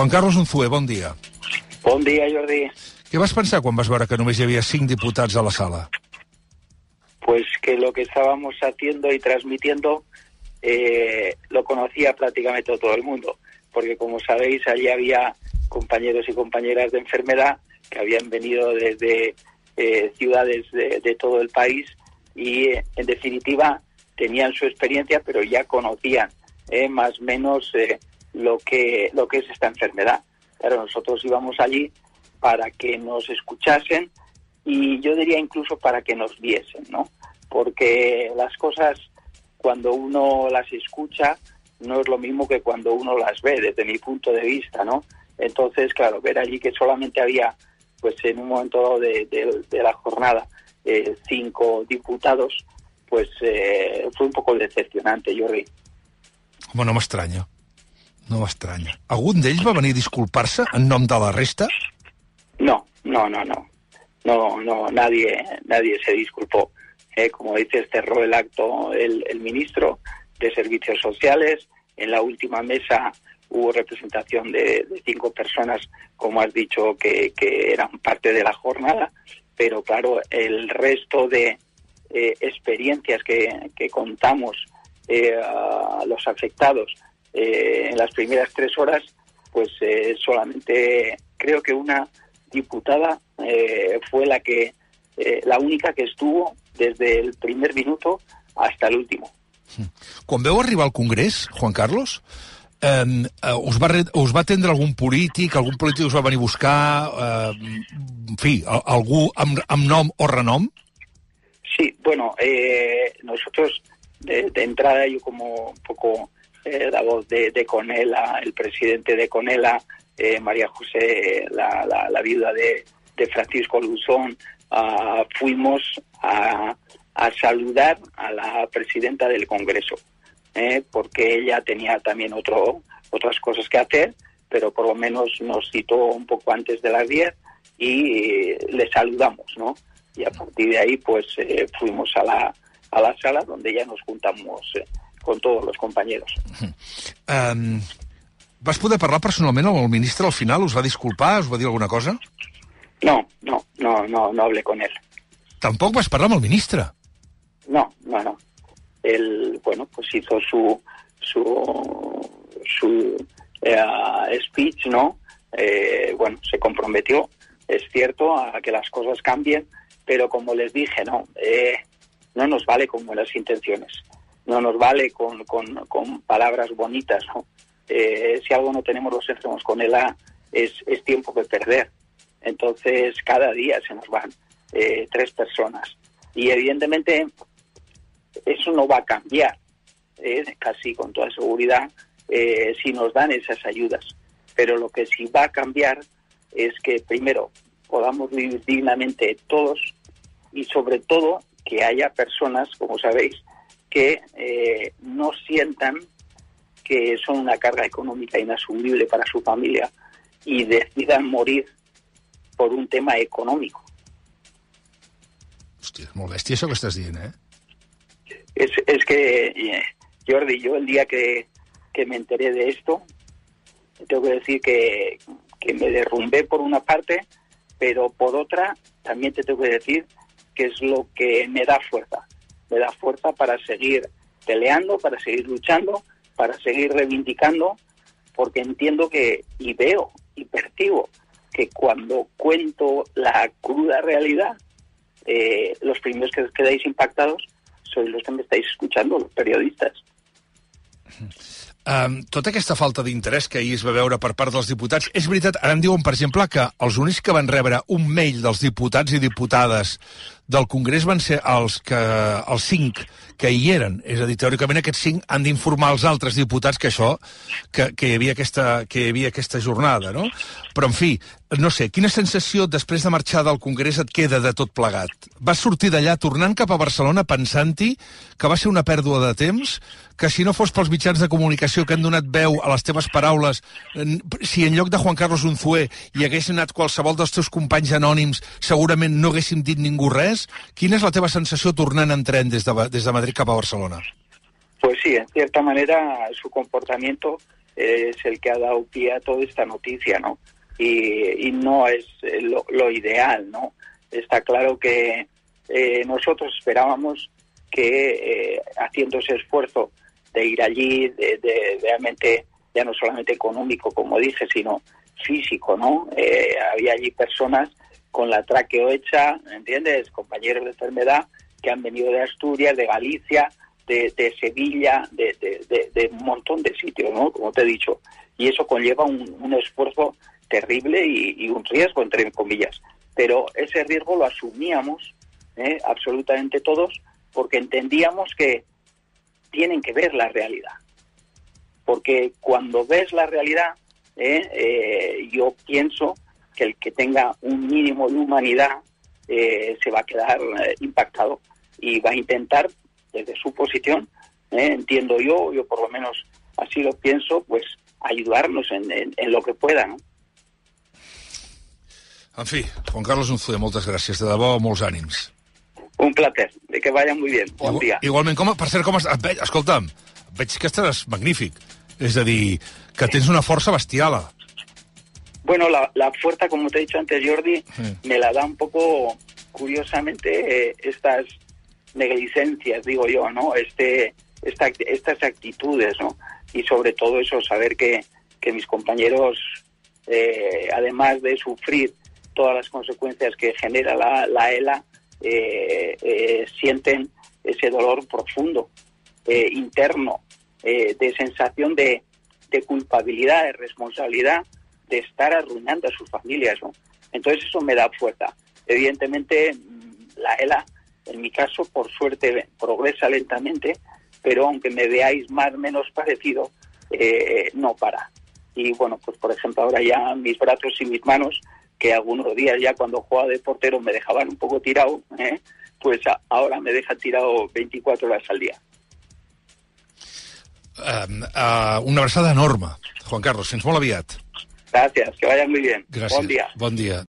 Juan Carlos Unzué, bon dia. Bon dia, Jordi. Què vas pensar quan vas veure que només hi havia cinc diputats a la sala? Pues que lo que estábamos haciendo y transmitiendo eh, lo conocía prácticamente todo el mundo, porque como sabéis, allí había compañeros y compañeras de enfermedad que habían venido desde eh, ciudades de, de, todo el país y, eh, en definitiva, tenían su experiencia, pero ya conocían eh, más o menos lo que lo que es esta enfermedad. Pero nosotros íbamos allí para que nos escuchasen y yo diría incluso para que nos viesen, ¿no? Porque las cosas cuando uno las escucha no es lo mismo que cuando uno las ve, desde mi punto de vista, ¿no? Entonces, claro, ver allí que solamente había, pues en un momento de, de, de la jornada, eh, cinco diputados, pues eh, fue un poco decepcionante, Jordi. Home, no m'estranya. No m'estranya. Algun d'ells va venir a disculpar-se en nom de la resta? No, no, no, no. No, no, nadie, nadie se disculpó. Eh, como dices, cerró el acto el, el ministro de Servicios Sociales. En la última mesa hubo representación de, cinco personas, como has dicho, que, eran parte de la jornada, pero claro, el resto de eh, experiencias que, que contamos eh, a los afectados eh, en las primeras tres horas, pues eh, solamente creo que una diputada fue la que la única que estuvo desde el primer minuto hasta el último. Quan veu arribar al Congrés, Juan Carlos, eh, us, va, us va atendre algun polític, algun polític us va venir a buscar, eh, en fi, algú amb, amb nom o renom? Sí, bueno, eh, nosotros de, de, entrada, yo como un poco eh, la voz de, Conela, el presidente de Conela, eh, María José, la, la, viuda de, de, Francisco Luzón, uh, fuimos a, a, saludar a la presidenta del Congreso, eh, porque ella tenía también otro, otras cosas que hacer, pero por lo menos nos citó un poco antes de las 10 y le saludamos, ¿no? Y a partir de ahí, pues eh, fuimos a la, a la sala donde ya nos juntamos eh, con todos los compañeros. Um, vas poder parlar personalment amb el ministre al final? Us va disculpar? Us va dir alguna cosa? No, no, no, no, no hablé con él. ¿Tampoco vas a hablar amb el ministre? No, no, no. Él, bueno, pues hizo su su su eh, speech, ¿no? Eh, bueno, se comprometió, es cierto, a que las cosas cambien, pero como les dije, no, eh, no nos vale con buenas intenciones, no nos vale con, con, palabras bonitas, ¿no? Eh, si algo no tenemos los enfermos con ELA, es, es tiempo de perder. Entonces, cada día se nos van eh, tres personas. Y evidentemente, eso no va a cambiar, eh, casi con toda seguridad, eh, si nos dan esas ayudas. Pero lo que sí va a cambiar es que, primero, podamos vivir dignamente todos y, sobre todo, que haya personas, como sabéis, que eh, no sientan que son una carga económica inasumible para su familia y decidan morir por un tema económico. Hòstia, és molt bèstia això que estàs dient, eh? Es, es que, eh, Jordi, yo el día que, que me enteré de esto, tengo que decir que, que me derrumbé por una parte, pero por otra también te tengo que decir que es lo que me da fuerza. Me da fuerza para seguir peleando, para seguir luchando, para seguir reivindicando, porque entiendo que, y veo y percibo que cuando cuento la cruda realidad, eh, los primeros que quedáis impactados sois los que me estáis escuchando, los periodistas. Um, tota aquesta falta d'interès que ahir es va veure per part dels diputats, és veritat, ara em diuen, per exemple, que els únics que van rebre un mail dels diputats i diputades del Congrés van ser els, que, els cinc que hi eren. És a dir, teòricament aquests cinc han d'informar els altres diputats que això, que, que, hi havia aquesta, que hi havia aquesta jornada, no? Però, en fi, no sé, quina sensació després de marxar del Congrés et queda de tot plegat? Vas sortir d'allà tornant cap a Barcelona pensant-hi que va ser una pèrdua de temps, que si no fos pels mitjans de comunicació que han donat veu a les teves paraules, si en lloc de Juan Carlos Unzué hi hagués anat qualsevol dels teus companys anònims, segurament no haguéssim dit ningú res, Quina és la teva sensació tornant en tren des de, des de Madrid cap a Barcelona? Pues sí, en cierta manera su comportamiento es el que ha dado pie a toda esta noticia, ¿no? Y, y no es lo, lo, ideal, ¿no? Está claro que eh, nosotros esperábamos que eh, haciendo ese esfuerzo de ir allí, de, de, realmente ya no solamente económico, como dije, sino físico, ¿no? Eh, había allí personas con la traqueo hecha, ¿entiendes? Compañeros de enfermedad que han venido de Asturias, de Galicia, de, Sevilla, de, un montón de sitios, ¿no? Como te he dicho. Y eso conlleva un, esfuerzo terrible y, y, un riesgo, entre comillas. Pero ese riesgo lo asumíamos ¿eh? absolutamente todos porque entendíamos que tienen que ver la realidad. Porque cuando ves la realidad, ¿eh? Eh, yo pienso que el que tenga un mínimo de humanidad eh, se va a quedar eh, impactado y va a intentar, desde su posición, eh, entiendo yo, yo por lo menos así lo pienso, pues ayudarnos en, en, en lo que pueda, no? En fi, Juan Carlos Unzué, moltes gràcies, de debò, molts ànims. Un placer, de que vaya muy bien, bon Igual, dia. Igualment, com, per cert, com es, et veig, escolta'm, veig que estàs magnífic. És a dir, que tens una força bestiala. Bueno, la, la fuerza, como te he dicho antes, Jordi, Sí. me la da un poco, curiosamente, eh, estas negligencias, digo yo, ¿no? Este, esta, estas actitudes, ¿no? Y sobre todo eso, saber que, que mis compañeros, eh, además de sufrir todas las consecuencias que genera la, la ELA, eh, eh, sienten ese dolor profundo, eh, interno, de sensación de, de culpabilidad, de responsabilidad, de estar arruinando a sus familias. ¿no? Entonces eso me da fuerza. Evidentemente, mm, la ELA, en mi caso, por suerte, progresa lentamente, pero aunque me veáis más o menos parecido, eh, no para. Y bueno, pues por ejemplo, ahora ya mis brazos y mis manos, que algunos días ya cuando jugaba de portero me dejaban un poco tirado, ¿eh? pues ahora me dejan tirado 24 horas al día. Uh, uh, una abraçada enorme, Juan Carlos, fins molt aviat. Gracias, que vayan muy bien. Gràcies. Buen día. Bon dia.